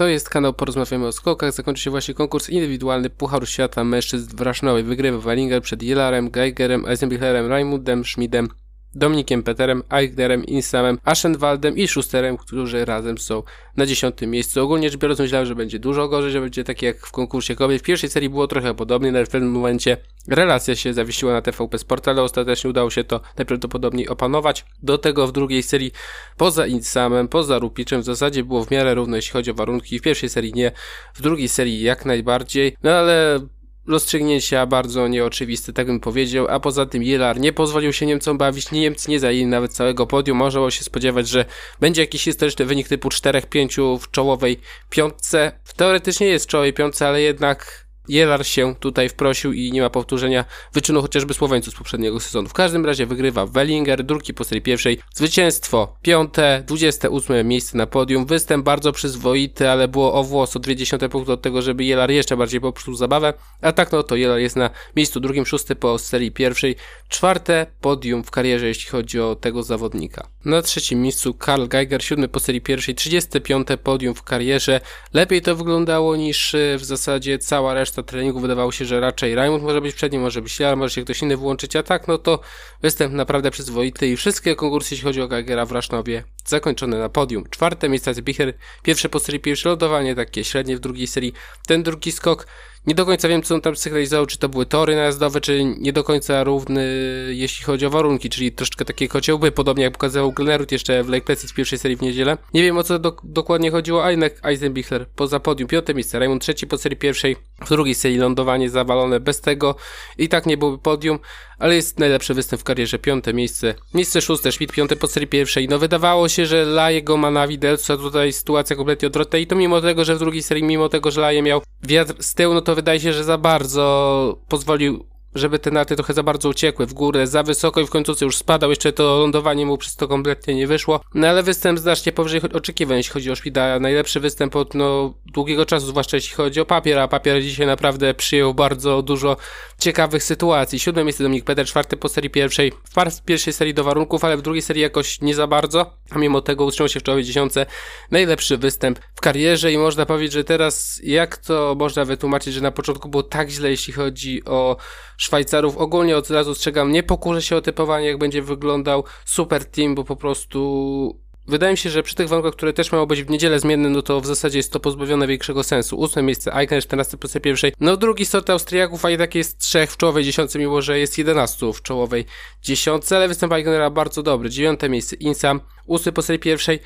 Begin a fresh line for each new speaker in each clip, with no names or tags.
To jest kanał Porozmawiamy o skokach. Zakończy się właśnie konkurs indywidualny Pucharu Świata Mężczyzn w Rasznowej. Wygrywa Wallinger przed Jelarem, Geigerem, Eisenbichlerem, Raimundem, Schmidem, Dominikiem Peterem, Eichnerem, Insamem, Aschenwaldem i Schusterem, którzy razem są na dziesiątym miejscu. Ogólnie rzecz biorąc myślałem, że będzie dużo gorzej, że będzie tak jak w konkursie kobiet. W pierwszej serii było trochę podobnie, ale w pewnym momencie relacja się zawiesiła na TVP Sport, ale ostatecznie udało się to najprawdopodobniej opanować. Do tego w drugiej serii poza Insamem, poza Rupiczem w zasadzie było w miarę równo jeśli chodzi o warunki. W pierwszej serii nie, w drugiej serii jak najbardziej, no ale rozstrzygnięcia bardzo nieoczywiste, tak bym powiedział, a poza tym Jelar nie pozwolił się Niemcom bawić, Niemcy nie zajęli nawet całego podium, można się spodziewać, że będzie jakiś historyczny wynik typu 4-5 w czołowej piątce, teoretycznie jest w czołowej piątce, ale jednak Jelar się tutaj wprosił i nie ma powtórzenia wyczynu chociażby Słoweńców z poprzedniego sezonu. W każdym razie wygrywa Wellinger, drugi po serii pierwszej, zwycięstwo piąte, 28 miejsce na podium, występ bardzo przyzwoity, ale było o włos o 20 punkty od tego, żeby Jelar jeszcze bardziej popsuł zabawę, a tak no to Jelar jest na miejscu drugim, szósty po serii pierwszej, czwarte podium w karierze jeśli chodzi o tego zawodnika. Na trzecim miejscu Karl Geiger, siódmy po serii pierwszej, 35 podium w karierze, lepiej to wyglądało niż e, w zasadzie cała reszta treningu wydawało się, że raczej Raimund może być przed nim, może być Jar, może się ktoś inny włączyć, a tak, no to występ naprawdę przyzwoity i wszystkie konkursy, jeśli chodzi o Geigera w Rasznowie, zakończone na podium. Czwarte miejsce Bicher, pierwsze po serii, pierwsze lodowanie, takie średnie w drugiej serii, ten drugi skok nie do końca wiem, co on tam sygnalizował, czy to były tory najazdowe, czy nie do końca równy, jeśli chodzi o warunki, czyli troszeczkę takie kociołby, podobnie jak pokazał Glenerud jeszcze w Lake Placid w pierwszej serii w niedzielę. Nie wiem, o co do, dokładnie chodziło, a jednak Eisenbichler poza podium, piąte miejsce, Raymond trzeci po serii pierwszej, w drugiej serii lądowanie zawalone bez tego. I tak nie byłoby podium, ale jest najlepszy występ w karierze, piąte miejsce, miejsce szóste, Schmidt piąte po serii pierwszej, no wydawało się, że Laje go ma na widelcu, a tutaj sytuacja kompletnie odwrotna. I to mimo tego, że w drugiej serii, mimo tego, że Laje miał wiatr z tyłu, no to wydaje się, że za bardzo pozwolił żeby te narty trochę za bardzo uciekły w górę, za wysoko i w końcu już spadał, jeszcze to lądowanie mu przez to kompletnie nie wyszło. No ale występ znacznie powyżej oczekiwań, jeśli chodzi o Szpida. Najlepszy występ od no, długiego czasu, zwłaszcza jeśli chodzi o papier, a papier dzisiaj naprawdę przyjął bardzo dużo ciekawych sytuacji. Siódme miejsce Dominik Peter, czwarty po serii pierwszej, w pierwszej serii do warunków, ale w drugiej serii jakoś nie za bardzo, a mimo tego utrzymał się w czołowej dziesiątce. Najlepszy występ w karierze i można powiedzieć, że teraz jak to można wytłumaczyć, że na początku było tak źle, jeśli chodzi o Szwajcarów. Ogólnie od razu strzegam, nie pokurzę się o typowanie, jak będzie wyglądał super team, bo po prostu Wydaje mi się, że przy tych warunkach, które też miało być w niedzielę zmienne, no to w zasadzie jest to pozbawione większego sensu. Ósme miejsce Eichner, 14 pozycja pierwszej. No drugi sort Austriaków, a tak jest trzech w czołowej dziesiątce, mimo że jest 11 w czołowej dziesiątce, ale występ Eichnera bardzo dobry. Dziewiąte miejsce Insam, ósmy po serii pierwszej.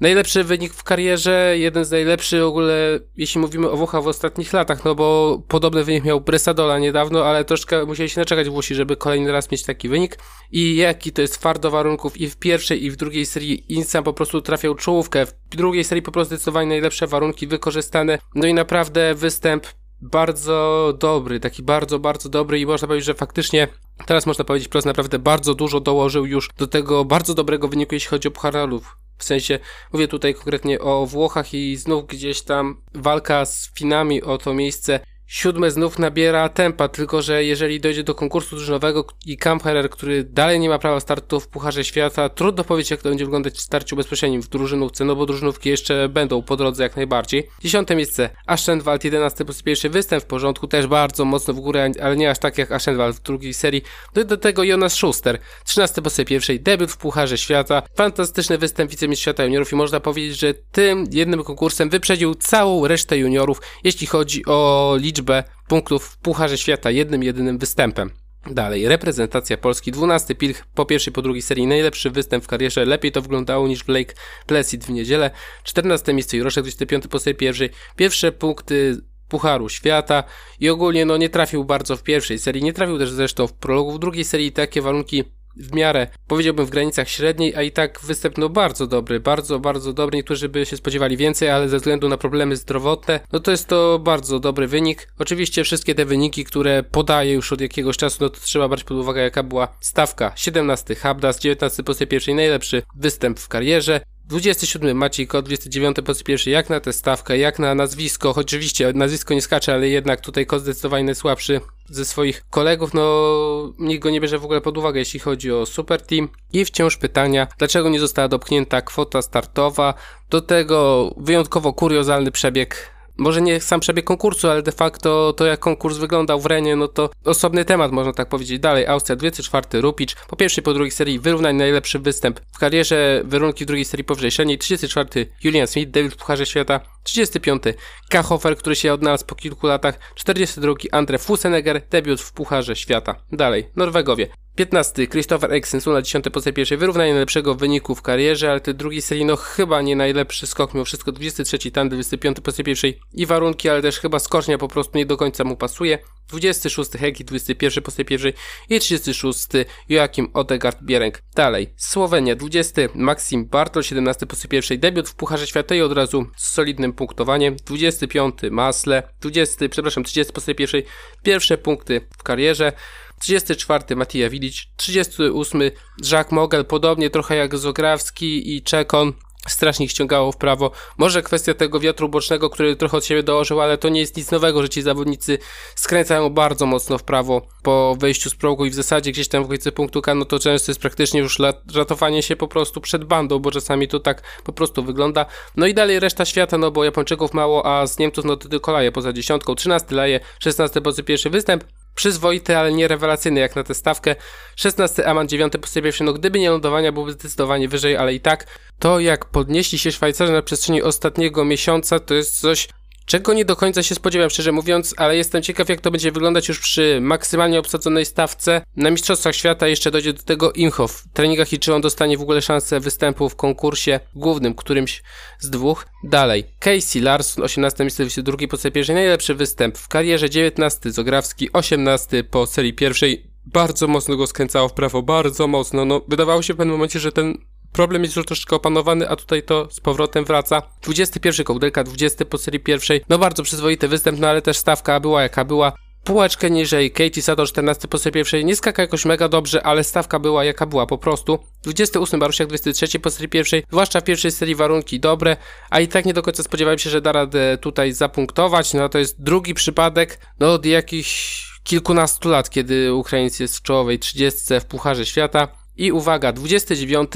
Najlepszy wynik w karierze, jeden z najlepszych w ogóle, jeśli mówimy o Włochach w ostatnich latach, no bo podobny wynik miał Bresadola niedawno, ale troszkę musieli się naczekać Włosi, żeby kolejny raz mieć taki wynik. I jaki to jest twardo warunków i w pierwszej i w drugiej serii Insam po prostu trafiał czołówkę, w drugiej serii po prostu zdecydowanie najlepsze warunki wykorzystane, no i naprawdę występ bardzo dobry, taki bardzo, bardzo dobry i można powiedzieć, że faktycznie teraz można powiedzieć, że naprawdę bardzo dużo dołożył już do tego bardzo dobrego wyniku, jeśli chodzi o Pucharalów. W sensie, mówię tutaj konkretnie o Włochach i znów gdzieś tam walka z Finami o to miejsce siódme znów nabiera tempa, tylko że jeżeli dojdzie do konkursu drużynowego i Kamperer, który dalej nie ma prawa startu w Pucharze Świata, trudno powiedzieć jak to będzie wyglądać w starciu bezpośrednim w drużynówce, no bo drużynówki jeszcze będą po drodze jak najbardziej. Dziesiąte miejsce Aschenwald, jedenasty po pierwszy występ w porządku, też bardzo mocno w górę, ale nie aż tak jak Aschenwald w drugiej serii. Do, do tego Jonas Schuster, trzynasty po pierwszej, debiut w Pucharze Świata, fantastyczny występ wicemistrz świata juniorów i można powiedzieć, że tym jednym konkursem wyprzedził całą resztę juniorów, jeśli chodzi o liczbę liczbę punktów w Pucharze Świata jednym, jedynym występem. Dalej, reprezentacja Polski, 12 pilch po pierwszej, po drugiej serii, najlepszy występ w karierze, lepiej to wyglądało niż Lake Placid w niedzielę, 14 miejsce Juroszek, 25 po serii pierwszej, pierwsze punkty Pucharu Świata i ogólnie no nie trafił bardzo w pierwszej serii, nie trafił też zresztą w prologu, w drugiej serii. Takie warunki w miarę, powiedziałbym w granicach średniej, a i tak występ no bardzo dobry, bardzo, bardzo dobry. Niektórzy by się spodziewali więcej, ale ze względu na problemy zdrowotne, no to jest to bardzo dobry wynik. Oczywiście wszystkie te wyniki, które podaje już od jakiegoś czasu, no to trzeba brać pod uwagę jaka była stawka. 17 Habdas, 19 pozycja pierwszej, najlepszy występ w karierze. 27 Maciej Kot, 29 pozycji pierwszy, jak na tę stawkę, jak na nazwisko, choć oczywiście nazwisko nie skacze, ale jednak tutaj Kot zdecydowanie najsłabszy ze swoich kolegów, no nikt go nie bierze w ogóle pod uwagę, jeśli chodzi o Super Team. I wciąż pytania, dlaczego nie została dopchnięta kwota startowa, do tego wyjątkowo kuriozalny przebieg może nie sam przebieg konkursu, ale de facto to jak konkurs wyglądał w Renie, no to osobny temat, można tak powiedzieć. Dalej, Austria 24, Rupicz, po pierwszej, po drugiej serii wyrównań najlepszy występ w karierze, warunki w drugiej serii powyżej średniej, 34, Julian Smith, debiut w Pucharze Świata, 35, Kachofer, który się odnalazł po kilku latach, 42, Andre Fusenegger, debiut w Pucharze Świata. Dalej, Norwegowie, 15. Christopher Eriksen na 10 pozycji pierwszej. Wyrównanie najlepszego wyniku w karierze, ale te drugiej serii no chyba nie najlepszy skok. Mimo wszystko 23. Tan 25 pozycji pierwszej i warunki, ale też chyba skocznia po prostu nie do końca mu pasuje. 26 Heki, 21 pozycji pierwszej i 36 Joachim Odegaard Biereng. Dalej, Słowenia, 20 Maxim Bartol, 17 pozycji pierwszej, debiut w Pucharze Świata i od razu z solidnym punktowaniem. 25 Masle, 20, przepraszam, 30 pozycji pierwszej, pierwsze punkty w karierze. 34 Matija Wilic, 38 Jacques Mogel, podobnie trochę jak Zograwski i Czekon, strasznie ściągało w prawo. Może kwestia tego wiatru bocznego, który trochę od siebie dołożył, ale to nie jest nic nowego, że ci zawodnicy skręcają bardzo mocno w prawo po wejściu z progu i w zasadzie gdzieś tam w okolicy punktu K, no to często jest praktycznie już ratowanie się po prostu przed bandą, bo czasami to tak po prostu wygląda. No i dalej reszta świata, no bo Japończyków mało, a z Niemców no to tylko Laje poza dziesiątką, 13 Laje, 16 pozy pierwszy występ, przyzwoity, ale nie rewelacyjny jak na tę stawkę. 16 Aman, 9 pozycja pierwszy, no gdyby nie lądowania byłby zdecydowanie wyżej, ale i tak to jak podnieśli się Szwajcarzy na przestrzeni ostatniego miesiąca to jest coś czego nie do końca się spodziewam, szczerze mówiąc, ale jestem ciekaw, jak to będzie wyglądać już przy maksymalnie obsadzonej stawce. Na Mistrzostwach Świata jeszcze dojdzie do tego Imhoff w treningach i czy on dostanie w ogóle szansę występu w konkursie głównym, którymś z dwóch. Dalej, Casey Larson, 18 miejsce, drugi po serii pierwszej, najlepszy występ w karierze, 19 Zograwski, 18 po serii pierwszej. Bardzo mocno go skręcało w prawo, bardzo mocno. No, wydawało się w pewnym momencie, że ten problem jest już troszeczkę opanowany, a tutaj to z powrotem wraca. 21 kołdelka, 20 po serii pierwszej. No bardzo przyzwoity występ, no ale też stawka była jaka była. Półeczkę niżej, Katie Sato 14 po serii pierwszej, nie skaka jakoś mega dobrze, ale stawka była jaka była po prostu. 28 Barusiak, 23 po serii pierwszej, zwłaszcza w pierwszej serii warunki dobre, a i tak nie do końca spodziewałem się, że da radę tutaj zapunktować, no to jest drugi przypadek, no od jakichś kilkunastu lat, kiedy Ukraińcy jest w czołowej 30 w Pucharze Świata. I uwaga, 29.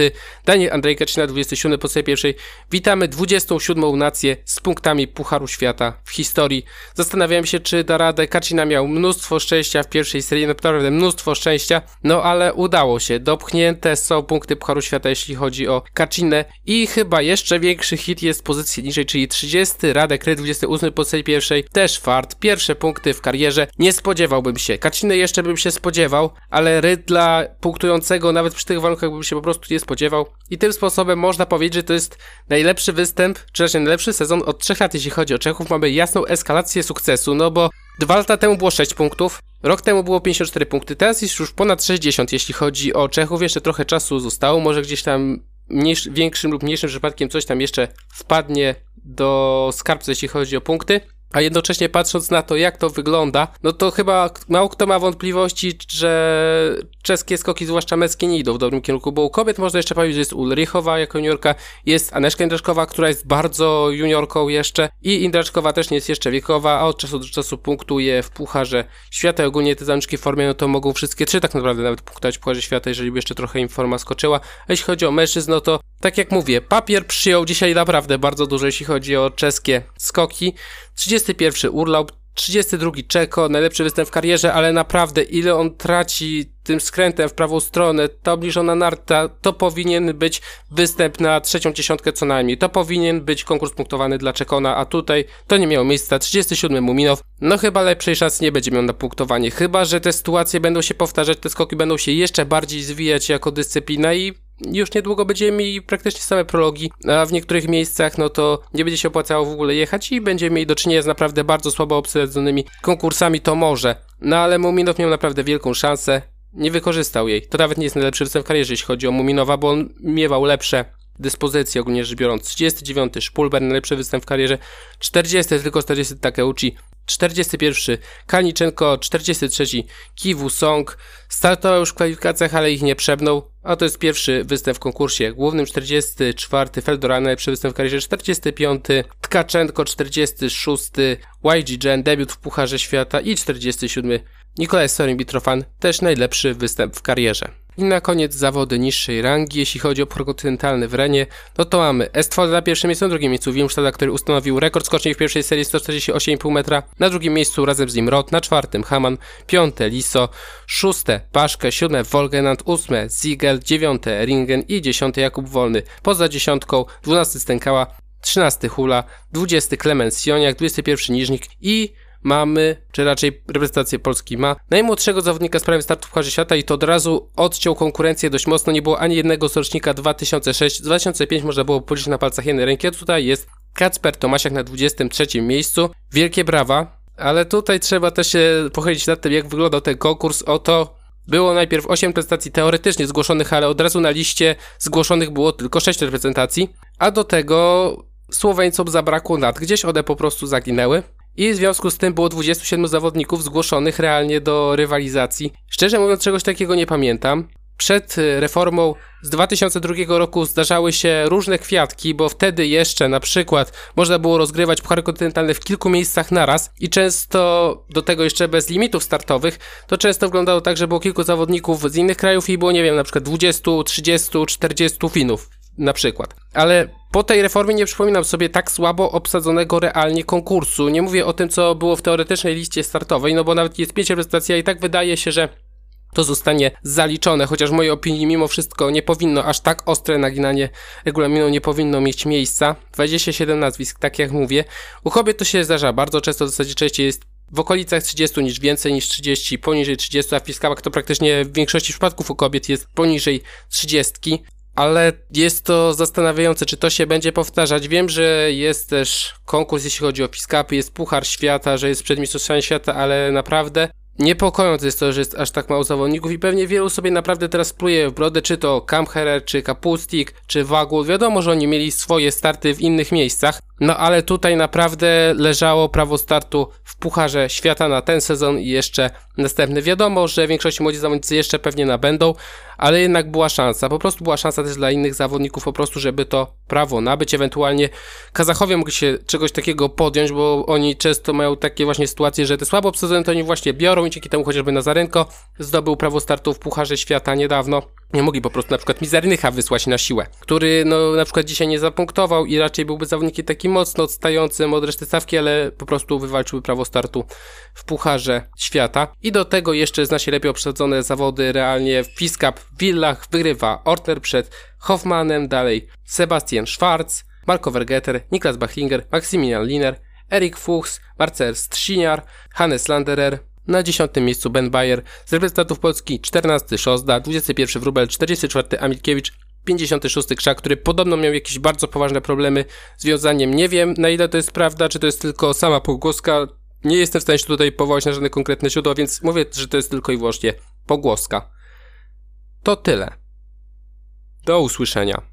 Daniel Andrzej Kaczyna, 27. po pierwszej. Witamy 27. nację z punktami Pucharu Świata w historii. Zastanawiałem się, czy da radę. Kaczyna miał mnóstwo szczęścia w pierwszej serii, naprawdę mnóstwo szczęścia, no ale udało się. Dopchnięte są punkty Pucharu Świata, jeśli chodzi o Kaczynę. I chyba jeszcze większy hit jest pozycji niżej, czyli 30. Radek Ry, 28. po pierwszej. Też fart. Pierwsze punkty w karierze. Nie spodziewałbym się. Kaczynę jeszcze bym się spodziewał, ale Ry dla punktującego nawet nawet przy tych warunkach bym się po prostu nie spodziewał. I tym sposobem można powiedzieć, że to jest najlepszy występ, czy raczej najlepszy sezon od trzech lat, jeśli chodzi o Czechów. Mamy jasną eskalację sukcesu, no bo dwa lata temu było 6 punktów, rok temu było 54 punkty, teraz jest już ponad 60, jeśli chodzi o Czechów. Jeszcze trochę czasu zostało, może gdzieś tam mniejszy, większym lub mniejszym przypadkiem coś tam jeszcze wpadnie do skarbca, jeśli chodzi o punkty. A jednocześnie patrząc na to, jak to wygląda, no to chyba mało kto ma wątpliwości, że czeskie skoki, zwłaszcza męskie, nie idą w dobrym kierunku, bo u kobiet można jeszcze powiedzieć, że jest Ulrichowa jako juniorka, jest Aneszka Indraczkowa, która jest bardzo juniorką jeszcze i Indraczkowa też nie jest jeszcze wiekowa, a od czasu do czasu punktuje w Pucharze Świata. Ogólnie te zamiczki w formie, no to mogą wszystkie trzy tak naprawdę nawet punktować w Pucharze Świata, jeżeli by jeszcze trochę im forma skoczyła. A jeśli chodzi o mężczyzn, no to tak jak mówię, papier przyjął dzisiaj naprawdę bardzo dużo, jeśli chodzi o czeskie skoki. 31 urlaub, 32 Czeko, najlepszy występ w karierze, ale naprawdę ile on traci tym skrętem w prawą stronę, ta obniżona narta, to powinien być występ na trzecią dziesiątkę co najmniej. To powinien być konkurs punktowany dla Czekona, a tutaj to nie miało miejsca. 37 Muminow, no chyba lepszej szansy nie będzie miał na punktowanie, chyba że te sytuacje będą się powtarzać, te skoki będą się jeszcze bardziej zwijać jako dyscyplina i już niedługo będziemy mieli praktycznie same prologi, a w niektórych miejscach no to nie będzie się opłacało w ogóle jechać i będziemy mieli do czynienia z naprawdę bardzo słabo obsadzonymi konkursami, to może. No ale Muminow miał naprawdę wielką szansę, nie wykorzystał jej. To nawet nie jest najlepszy występ w karierze, jeśli chodzi o Muminowa, bo on miewał lepsze dyspozycji ogólnie rzecz biorąc. 39 Szpulber, najlepszy występ w karierze. 40 tylko 40 Takeuchi. 41 Kalniczenko, 43 Kiwu Song. Startował już w kwalifikacjach, ale ich nie przebnął. A to jest pierwszy występ w konkursie głównym. 44 Feldora, najlepszy występ w karierze. 45 Tkaczenko, 46 YG Gen, debiut w Pucharze Świata. I 47 Nikolaj Sorin Bitrofan, też najlepszy występ w karierze. I na koniec zawody niższej rangi, jeśli chodzi o prokontynentalny w Renie, no to mamy Estfolda na pierwszym miejscu, na drugim miejscu Wilmstada, który ustanowił rekord skoczni w pierwszej serii 148,5 metra, na drugim miejscu razem z nim Rot, na czwartym Haman, piąte Liso, szóste Paszkę, siódme Wolgenant, ósme Ziegel, dziewiąte Ringen i dziesiąte Jakub Wolny. Poza dziesiątką dwunasty Stękała, trzynasty Hula, dwudziesty Klemens Joniak, dwudziesty pierwszy Niżnik i mamy, czy raczej reprezentację Polski ma, najmłodszego zawodnika z prawie startu w Pucharze Świata i to od razu odciął konkurencję dość mocno. Nie było ani jednego z rocznika 2006. 2005 można było policzyć na palcach jednej ręki, a tutaj jest Kacper Tomasiak na 23 miejscu. Wielkie brawa, ale tutaj trzeba też się pochylić nad tym, jak wyglądał ten konkurs. Oto było najpierw 8 prezentacji teoretycznie zgłoszonych, ale od razu na liście zgłoszonych było tylko 6 reprezentacji, a do tego Słoweńcom zabrakło lat. Gdzieś one po prostu zaginęły. I w związku z tym było 27 zawodników zgłoszonych realnie do rywalizacji. Szczerze mówiąc, czegoś takiego nie pamiętam. Przed y, reformą z 2002 roku zdarzały się różne kwiatki, bo wtedy jeszcze na przykład można było rozgrywać puchary kontynentalne w kilku miejscach naraz i często do tego jeszcze bez limitów startowych, to często wyglądało tak, że było kilku zawodników z innych krajów i było, nie wiem, na przykład 20, 30, 40 Finów na przykład. Ale po tej reformie nie przypominam sobie tak słabo obsadzonego realnie konkursu. Nie mówię o tym, co było w teoretycznej liście startowej, no bo nawet jest pięć reprezentacji, a i tak wydaje się, że to zostanie zaliczone, chociaż w mojej opinii mimo wszystko nie powinno, aż tak ostre naginanie regulaminu nie powinno mieć miejsca. 27 nazwisk, tak jak mówię. U kobiet to się zdarza bardzo często, w zasadzie częściej jest w okolicach 30 niż więcej niż 30, poniżej 30, a w fiskałach to praktycznie w większości przypadków u kobiet jest poniżej 30 ale jest to zastanawiające, czy to się będzie powtarzać. Wiem, że jest też konkurs, jeśli chodzi o Fiskapy, jest Puchar Świata, że jest przed Mistrzostwami Świata, ale naprawdę Niepokojące jest to, że jest aż tak mało zawodników i pewnie wielu sobie naprawdę teraz pluje w brodę, czy to Kamherer, czy Kapustik, czy Wagul. Wiadomo, że oni mieli swoje starty w innych miejscach, no ale tutaj naprawdę leżało prawo startu w Pucharze Świata na ten sezon i jeszcze następny. Wiadomo, że większości młodzi zawodnicy jeszcze pewnie nabędą, ale jednak była szansa. Po prostu była szansa też dla innych zawodników po prostu, żeby to prawo nabyć. Ewentualnie Kazachowie mogli się czegoś takiego podjąć, bo oni często mają takie właśnie sytuacje, że te słabo obsadzone to oni właśnie biorą i dzięki temu chociażby Nazarenko zdobył prawo startu w Pucharze Świata niedawno. Nie mogli po prostu na przykład Mizernycha wysłać na siłę, który no na przykład dzisiaj nie zapunktował i raczej byłby zawodnikiem takim mocno odstającym od reszty stawki, ale po prostu wywalczyłby prawo startu w Pucharze Świata. I do tego jeszcze zna się lepiej obsadzone zawody realnie w Fiskap w Villach wygrywa Ortner przed Hoffmanem, dalej Sebastian Schwarz, Marco Vergeter, Niklas Bachlinger, Maximilian Liner, Erik Fuchs, Marcel Strziniar, Hannes Landerer, na 10 miejscu Ben Bayer, z reprezentantów Polski 14 Szozda, 21 Wrubel, 44 Amilkiewicz, 56 Krzak, który podobno miał jakieś bardzo poważne problemy z wiązaniem. Nie wiem na ile to jest prawda, czy to jest tylko sama pogłoska. Nie jestem w stanie się tutaj powołać na żadne konkretne źródła, więc mówię, że to jest tylko i wyłącznie pogłoska. To tyle. Do usłyszenia.